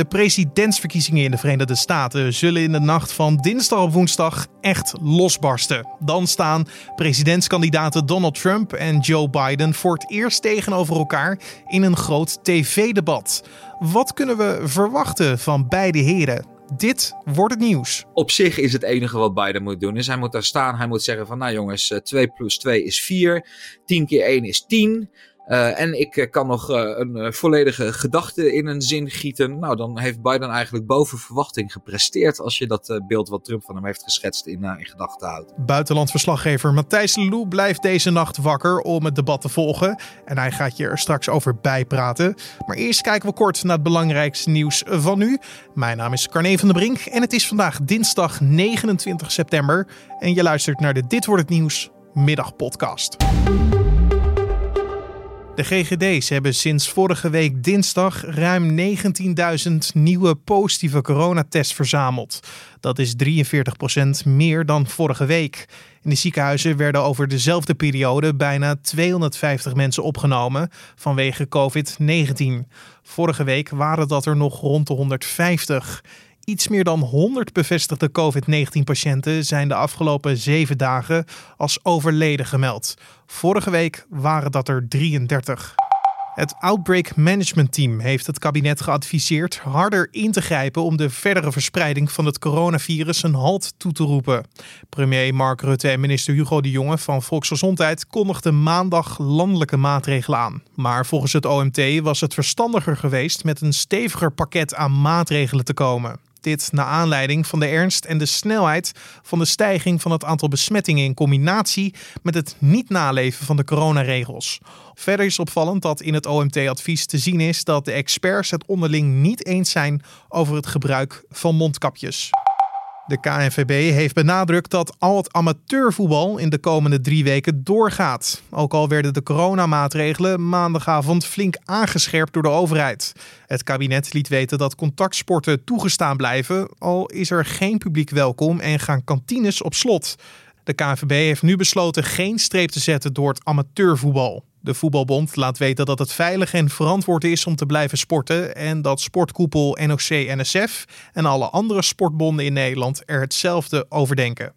De presidentsverkiezingen in de Verenigde Staten zullen in de nacht van dinsdag op woensdag echt losbarsten. Dan staan presidentskandidaten Donald Trump en Joe Biden voor het eerst tegenover elkaar in een groot tv-debat. Wat kunnen we verwachten van beide heren? Dit wordt het nieuws. Op zich is het enige wat Biden moet doen. Is hij moet daar staan. Hij moet zeggen van nou jongens, 2 plus 2 is 4. 10 keer 1 is 10. Uh, en ik uh, kan nog uh, een volledige gedachte in een zin gieten. Nou, dan heeft Biden eigenlijk boven verwachting gepresteerd. Als je dat beeld wat Trump van hem heeft geschetst in, in gedachten houdt. Buitenlandverslaggever Matthijs Lelou blijft deze nacht wakker om het debat te volgen. En hij gaat je er straks over bijpraten. Maar eerst kijken we kort naar het belangrijkste nieuws van nu. Mijn naam is Carne van der Brink en het is vandaag dinsdag 29 september. En je luistert naar de Dit Wordt Het Nieuws middagpodcast. De GGD's hebben sinds vorige week dinsdag ruim 19.000 nieuwe positieve coronatests verzameld. Dat is 43% meer dan vorige week. In de ziekenhuizen werden over dezelfde periode bijna 250 mensen opgenomen vanwege COVID-19. Vorige week waren dat er nog rond de 150. Iets meer dan 100 bevestigde COVID-19-patiënten zijn de afgelopen zeven dagen als overleden gemeld. Vorige week waren dat er 33. Het Outbreak Management Team heeft het kabinet geadviseerd harder in te grijpen om de verdere verspreiding van het coronavirus een halt toe te roepen. Premier Mark Rutte en minister Hugo de Jonge van Volksgezondheid kondigden maandag landelijke maatregelen aan. Maar volgens het OMT was het verstandiger geweest met een steviger pakket aan maatregelen te komen. Dit naar aanleiding van de ernst en de snelheid van de stijging van het aantal besmettingen in combinatie met het niet naleven van de coronaregels. Verder is opvallend dat in het OMT-advies te zien is dat de experts het onderling niet eens zijn over het gebruik van mondkapjes. De KNVB heeft benadrukt dat al het amateurvoetbal in de komende drie weken doorgaat. Ook al werden de coronamaatregelen maandagavond flink aangescherpt door de overheid. Het kabinet liet weten dat contactsporten toegestaan blijven, al is er geen publiek welkom en gaan kantines op slot. De KNVB heeft nu besloten geen streep te zetten door het amateurvoetbal. De voetbalbond laat weten dat het veilig en verantwoord is om te blijven sporten en dat sportkoepel NOC-NSF en alle andere sportbonden in Nederland er hetzelfde over denken.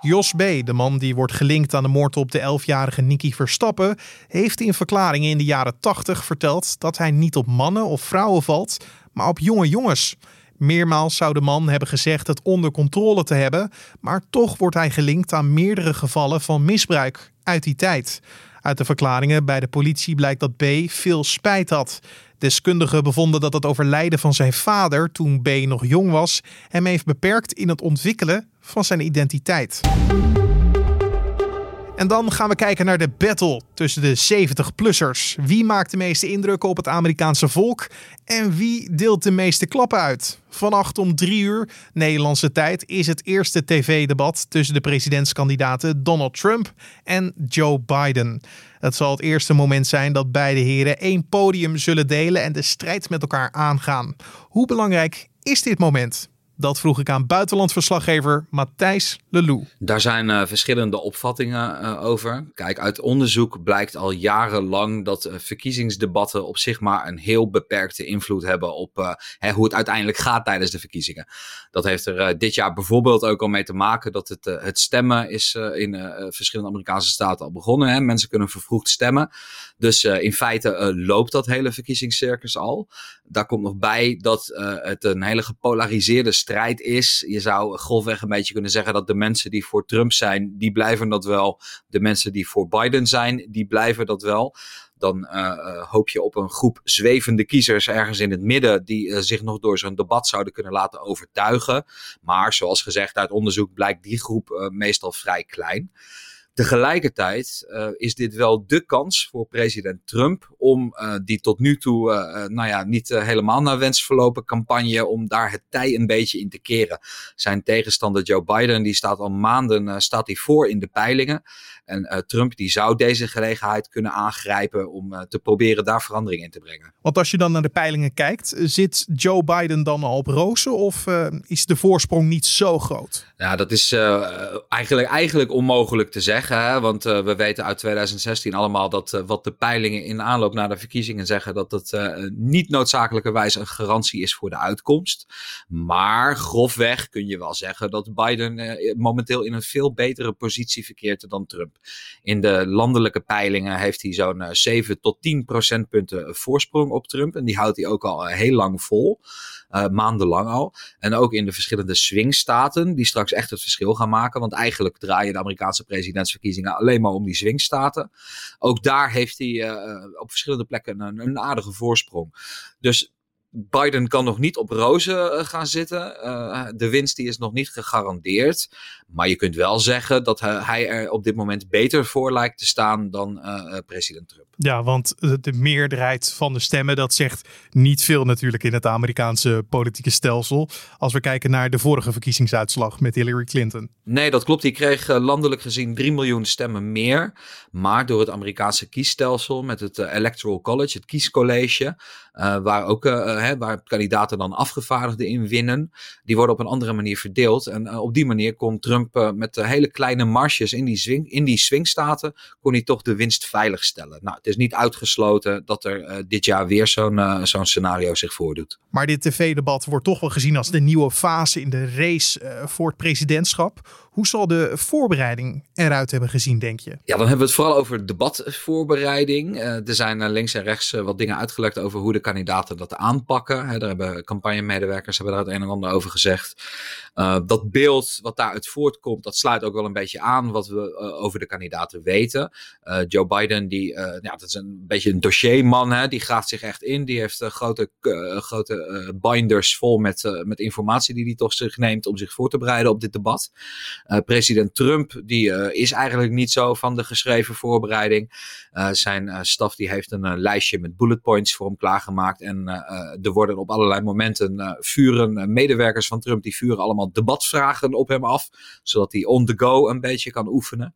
Jos B., de man die wordt gelinkt aan de moord op de 11-jarige Nicky Verstappen, heeft in verklaringen in de jaren 80 verteld dat hij niet op mannen of vrouwen valt, maar op jonge jongens. Meermaals zou de man hebben gezegd het onder controle te hebben, maar toch wordt hij gelinkt aan meerdere gevallen van misbruik uit die tijd. Uit de verklaringen bij de politie blijkt dat B veel spijt had. Deskundigen bevonden dat het overlijden van zijn vader toen B nog jong was hem heeft beperkt in het ontwikkelen van zijn identiteit. En dan gaan we kijken naar de battle tussen de 70-plussers. Wie maakt de meeste indrukken op het Amerikaanse volk en wie deelt de meeste klappen uit? Vannacht om drie uur Nederlandse tijd is het eerste tv-debat tussen de presidentskandidaten Donald Trump en Joe Biden. Het zal het eerste moment zijn dat beide heren één podium zullen delen en de strijd met elkaar aangaan. Hoe belangrijk is dit moment? Dat vroeg ik aan buitenlandverslaggever Matthijs Lelou. Daar zijn uh, verschillende opvattingen uh, over. Kijk, uit onderzoek blijkt al jarenlang dat uh, verkiezingsdebatten op zich maar een heel beperkte invloed hebben op hè, hoe het uiteindelijk gaat tijdens de verkiezingen. Dat heeft er dit jaar bijvoorbeeld ook al mee te maken dat het, het stemmen is in verschillende Amerikaanse staten al begonnen. Hè. Mensen kunnen vervroegd stemmen. Dus in feite loopt dat hele verkiezingscircus al. Daar komt nog bij dat het een hele gepolariseerde strijd is. Je zou grofweg een beetje kunnen zeggen dat de mensen die voor Trump zijn, die blijven dat wel. De mensen die voor Biden zijn, die blijven dat wel. Dan uh, hoop je op een groep zwevende kiezers ergens in het midden die uh, zich nog door zo'n debat zouden kunnen laten overtuigen. Maar zoals gezegd uit onderzoek blijkt die groep meestal vrij klein. Tegelijkertijd uh, is dit wel de kans voor president Trump om uh, die tot nu toe, uh, nou ja, niet helemaal naar wens verlopen campagne, om daar het tij een beetje in te keren. Zijn tegenstander Joe Biden, die staat al maanden staat hij voor in de peilingen. En Trump die zou deze gelegenheid kunnen aangrijpen om te proberen daar verandering in te brengen. Want als je dan naar de peilingen kijkt, zit Joe Biden dan al op rozen of is de voorsprong niet zo groot? Ja, dat is eigenlijk, eigenlijk onmogelijk te zeggen. Want uh, we weten uit 2016 allemaal dat uh, wat de peilingen in aanloop naar de verkiezingen zeggen, dat het uh, niet noodzakelijkerwijs een garantie is voor de uitkomst. Maar grofweg kun je wel zeggen dat Biden momenteel in een veel betere positie verkeert dan Trump. In de landelijke peilingen heeft hij zo'n 7 tot 10 procentpunten voorsprong op Trump en die houdt hij ook al heel lang vol. Maandenlang al. En ook in de verschillende swingstaten, die straks echt het verschil gaan maken. Want eigenlijk draaien de Amerikaanse alleen maar om die swingstaten. Ook daar heeft hij uh, op verschillende plekken een, aardige voorsprong. Dus Biden kan nog niet op rozen uh, gaan zitten. De winst die is nog niet gegarandeerd. Maar je kunt wel zeggen dat hij, hij er op dit moment beter voor lijkt te staan dan uh, president Trump. Ja, want de meerderheid van de stemmen, dat zegt niet veel natuurlijk in het Amerikaanse politieke stelsel. Als we kijken naar de vorige verkiezingsuitslag met Hillary Clinton. Nee, dat klopt. Die kreeg landelijk gezien 3 miljoen stemmen meer. Maar door het Amerikaanse kiesstelsel met het Electoral College, het kiescollege, waar ook hè, waar kandidaten dan afgevaardigden in winnen, die worden op een andere manier verdeeld. En op die manier kon Trump met hele kleine marges in die, swing, in die swingstaten, kon hij toch de winst veilig stellen. Nou, is niet uitgesloten dat er uh, dit jaar weer zo'n uh, zo'n scenario zich voordoet. Maar dit tv-debat wordt toch wel gezien als de nieuwe fase in de race voor het presidentschap. Hoe zal de voorbereiding eruit hebben gezien, denk je? Ja, dan hebben we het vooral over debatvoorbereiding. er zijn links en rechts wat dingen uitgelekt over hoe de kandidaten dat aanpakken. He, daar hebben campagnemedewerkers hebben daar het een en ander over gezegd. dat beeld wat daaruit voortkomt, dat sluit ook wel een beetje aan wat we over de kandidaten weten. Joe Biden, die, ja, dat is een beetje een dossierman. Hè? Die graaft zich echt in. Die heeft grote, grote binders vol met, met informatie die hij toch zich neemt om zich voor te bereiden op dit debat. President Trump die is eigenlijk niet zo van de geschreven voorbereiding. zijn staf die heeft een lijstje met bullet points voor hem klaargemaakt. En er worden op allerlei momenten vuren medewerkers van Trump die vuren allemaal debatvragen op hem af. Zodat hij on the go een beetje kan oefenen.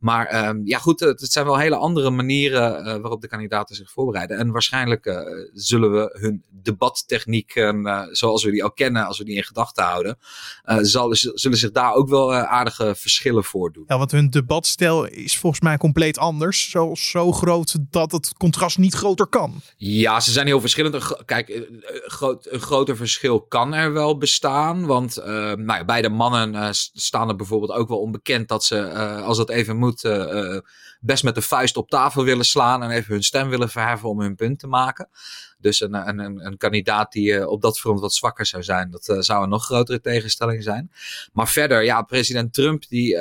Maar um, ja, goed, het, het, zijn wel hele andere manieren uh, waarop de kandidaten zich voorbereiden. En waarschijnlijk uh, zullen we hun debattechnieken, uh, zoals we die al kennen, als we die in gedachten houden, zal, zullen zich daar ook wel aardige verschillen voordoen. Ja, want hun debatstijl is volgens mij compleet anders. Zo, zo groot dat het contrast niet groter kan. Ja, ze zijn heel verschillend. Kijk, groot, een groter verschil kan er wel bestaan. Want nou ja, beide mannen staan er bijvoorbeeld ook wel onbekend dat ze, als dat even moet moet uh, best met de vuist op tafel willen slaan en even hun stem willen verheffen om hun punt te maken. Dus een, een, een, een kandidaat die uh, op dat front wat zwakker zou zijn, dat zou een nog grotere tegenstelling zijn. Maar verder, ja, president Trump die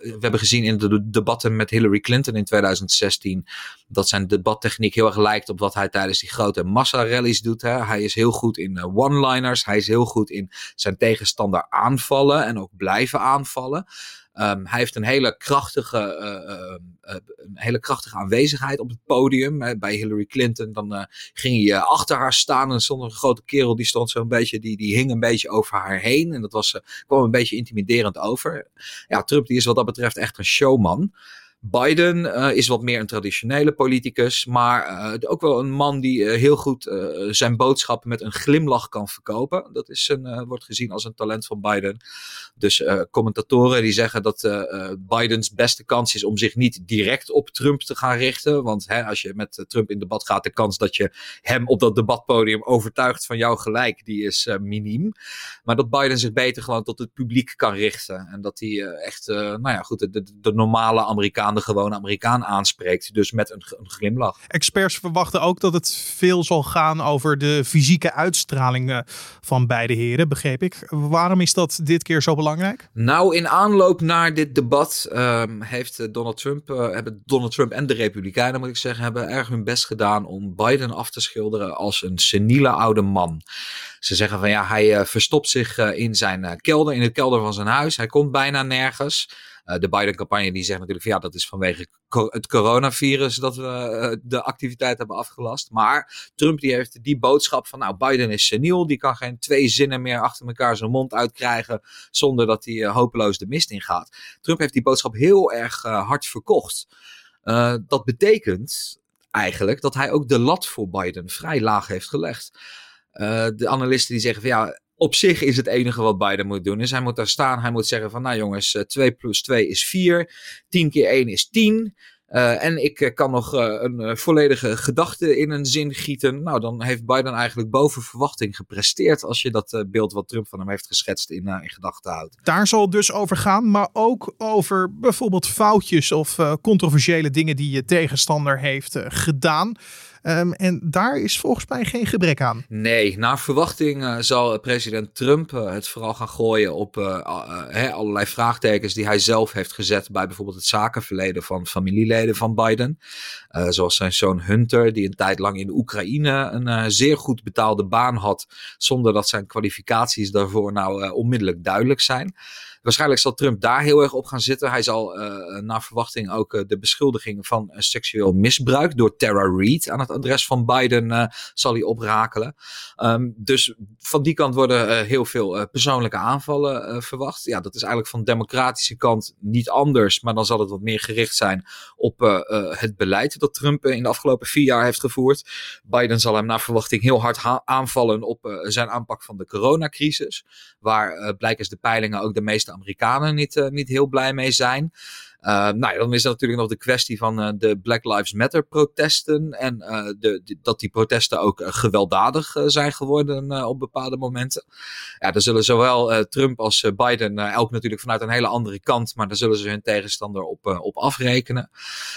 we hebben gezien in de debatten met Hillary Clinton in 2016 dat zijn debattechniek heel erg lijkt op wat hij tijdens die grote massa-rallies doet. Hè. Hij is heel goed in one-liners, hij is heel goed in zijn tegenstander aanvallen en ook blijven aanvallen. Um, hij heeft een hele krachtige, uh, uh, een hele krachtige aanwezigheid op het podium. bij Hillary Clinton dan ging hij achter haar staan en stond een grote kerel die stond zo'n beetje, die, die hing een beetje over haar heen. En dat was, kwam een beetje intimiderend over. Ja, Trump die is wat dat betreft echt een showman. Biden uh, is wat meer een traditionele politicus, maar uh, ook wel een man die uh, heel goed zijn boodschap met een glimlach kan verkopen. Dat is een, wordt gezien als een talent van Biden. Dus commentatoren die zeggen dat Bidens beste kans is om zich niet direct op Trump te gaan richten. Want hè, als je met Trump in debat gaat, de kans dat je hem op dat debatpodium overtuigt van jouw gelijk, die is miniem. Maar dat Biden zich beter gewoon tot het publiek kan richten. En dat hij echt, nou ja, goed, de, de normale Amerikaan de gewone Amerikaan aanspreekt. Dus met een, een, glimlach. Experts verwachten ook dat het veel zal gaan over de fysieke uitstraling van beide heren, begreep ik. Waarom is dat dit keer zo belangrijk? Nou, in aanloop naar dit debat um, heeft Donald Trump, uh, hebben Donald Trump en de Republikeinen, moet ik zeggen, hebben erg hun best gedaan om Biden af te schilderen als een seniele oude man. Ze zeggen van ja, hij uh, verstopt zich uh, in zijn kelder, in de kelder van zijn huis. Hij komt bijna nergens. Uh, de Biden-campagne die zegt natuurlijk van ja, dat is vanwege het coronavirus dat we uh, de activiteit hebben afgelast. Maar Trump die heeft die boodschap van nou, Biden is seniel, die kan geen twee zinnen meer achter elkaar zijn mond uitkrijgen zonder dat hij uh, hopeloos de mist ingaat. Trump heeft die boodschap heel erg hard verkocht. dat betekent eigenlijk dat hij ook de lat voor Biden vrij laag heeft gelegd. de analisten die zeggen van ja, op zich is het enige wat Biden moet doen. Is hij moet daar staan. Hij moet zeggen van nou jongens, 2 plus 2 is 4. 10 keer 1 is 10. Uh, en ik uh, kan nog een volledige gedachte in een zin gieten. Nou, dan heeft Biden eigenlijk boven verwachting gepresteerd. Als je dat beeld wat Trump van hem heeft geschetst in, in gedachten houdt. Daar zal dus over gaan, maar ook over bijvoorbeeld foutjes of controversiële dingen die je tegenstander heeft gedaan. Um, en daar is volgens mij geen gebrek aan. Nee, naar verwachting uh, zal president Trump uh, het vooral gaan gooien op uh, allerlei vraagtekens die hij zelf heeft gezet bij bijvoorbeeld het zakenverleden van familieleden van Biden. zoals zijn zoon Hunter, die een tijd lang in Oekraïne een zeer goed betaalde baan had, zonder dat zijn kwalificaties daarvoor nou onmiddellijk duidelijk zijn. Waarschijnlijk zal Trump daar heel erg op gaan zitten. Hij zal uh, naar verwachting ook uh, de beschuldigingen van uh, seksueel misbruik door Tara Reid aan het adres van Biden zal hij oprakelen. Um, dus van die kant worden heel veel persoonlijke aanvallen verwacht. Ja, dat is eigenlijk van de democratische kant niet anders, maar dan zal het wat meer gericht zijn op het beleid dat Trump in de afgelopen vier jaar heeft gevoerd. Biden zal hem naar verwachting heel hard aanvallen op zijn aanpak van de coronacrisis, waar blijkens de peilingen ook de Amerikanen niet, uh, niet heel blij mee zijn. Uh, nou, dan is er natuurlijk nog de kwestie van uh, de Black Lives Matter protesten. En uh, de, dat die protesten ook gewelddadig zijn geworden op bepaalde momenten. Ja, daar zullen zowel Trump als Biden, elk natuurlijk vanuit een hele andere kant, maar daar zullen ze hun tegenstander op, op afrekenen.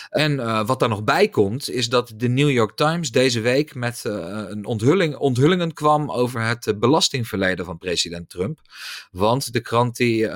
En wat daar nog bij komt, is dat de New York Times deze week met een onthulling, onthullingen kwam over het belastingverleden van president Trump. Want de krant die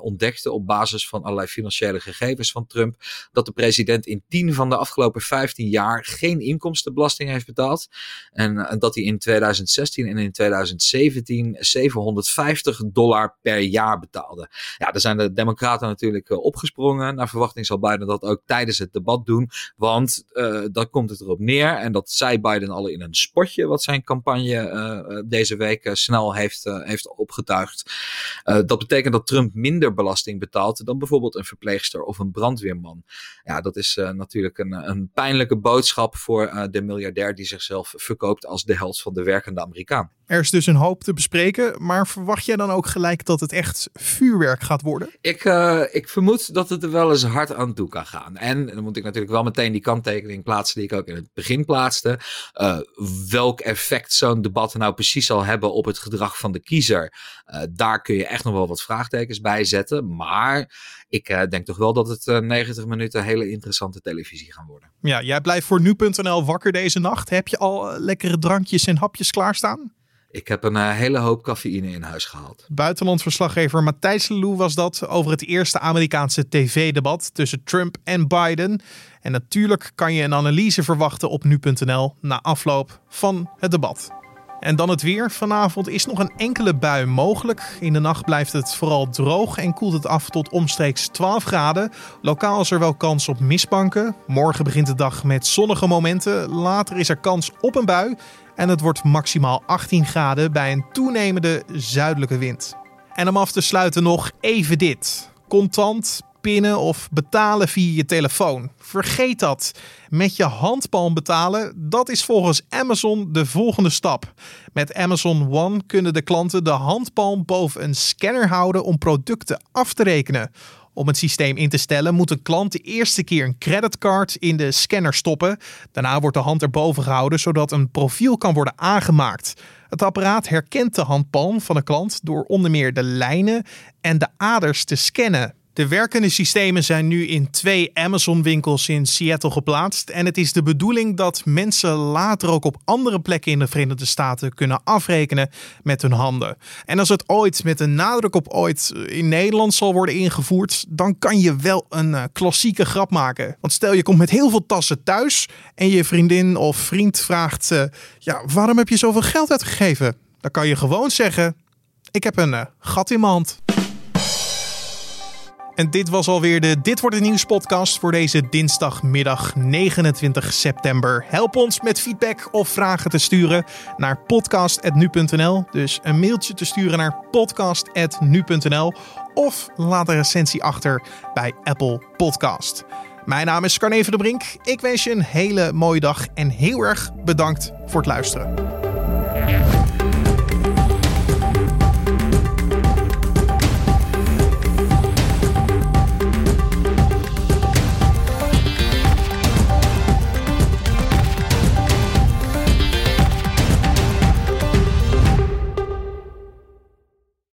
ontdekte op basis van allerlei financiële gegevens van Trump dat de president in 10 van de afgelopen 15 jaar geen inkomstenbelasting heeft betaald. En, en dat hij in 2016 en in 2017 750 dollar per jaar betaalde. Ja, daar zijn de Democraten natuurlijk uh, opgesprongen. Naar verwachting zal Biden dat ook tijdens het debat doen. Want uh, dan komt het erop neer. En dat zei Biden al in een spotje wat zijn campagne deze week snel heeft, heeft opgetuigd. dat betekent dat Trump minder belasting betaalt dan bijvoorbeeld een verpleegster of een brandweerman. Ja, dat is uh, natuurlijk een, een pijnlijke boodschap voor uh, de miljardair die zichzelf verkoopt als de held van de werkende Amerikaan. Er is dus een hoop te bespreken, maar verwacht jij dan ook gelijk dat het echt vuurwerk gaat worden? Ik, uh, ik vermoed dat het er wel eens hard aan toe kan gaan. En dan moet ik natuurlijk wel meteen die kanttekening plaatsen die ik ook in het begin plaatste. Uh, welk effect zo'n debat nou precies zal hebben op het gedrag van de kiezer, uh, daar kun je echt nog wel wat vraagtekens bij zetten. Maar ik denk toch wel dat het 90 minuten hele interessante televisie gaan worden. Ja, jij blijft voor nu.nl wakker deze nacht. Heb je al lekkere drankjes en hapjes klaarstaan? Ik heb een hele hoop cafeïne in huis gehaald. Buitenlandverslaggever Matthijs Lelou was dat over het eerste Amerikaanse tv-debat tussen Trump en Biden. En natuurlijk kan je een analyse verwachten op nu.nl na afloop van het debat. En dan het weer. Vanavond is nog een enkele bui mogelijk. In de nacht blijft het vooral droog en koelt het af tot omstreeks 12 graden. Lokaal is er wel kans op mistbanken. Morgen begint de dag met zonnige momenten. Later is er kans op een bui. En het wordt maximaal 18 graden bij een toenemende zuidelijke wind. En om af te sluiten nog even dit. Contant, pinnen of betalen via je telefoon. Vergeet dat. Met je handpalm betalen, dat is volgens Amazon de volgende stap. Met Amazon One kunnen de klanten de handpalm boven een scanner houden om producten af te rekenen. Om het systeem in te stellen moet een klant de eerste keer een creditcard in de scanner stoppen. Daarna wordt de hand erboven gehouden zodat een profiel kan worden aangemaakt. Het apparaat herkent de handpalm van de klant door onder meer de lijnen en de aders te scannen. De werkende systemen zijn nu in twee Amazon-winkels in Seattle geplaatst. En het is de bedoeling dat mensen later ook op andere plekken in de Verenigde Staten kunnen afrekenen met hun handen. En als het ooit met een nadruk op ooit in Nederland zal worden ingevoerd, dan kan je wel een uh, klassieke grap maken. Want stel je komt met heel veel tassen thuis en je vriendin of vriend vraagt: uh, Ja, waarom heb je zoveel geld uitgegeven? Dan kan je gewoon zeggen: Ik heb een gat in mijn hand. En dit was alweer de Dit wordt het nieuws podcast voor deze dinsdagmiddag 29 september. Help ons met feedback of vragen te sturen naar podcast@nu.nl. Dus een mailtje te sturen naar podcast@nu.nl of laat een recensie achter bij Apple Podcast. Mijn naam is Carne de Brink. Ik wens je een hele mooie dag en heel erg bedankt voor het luisteren.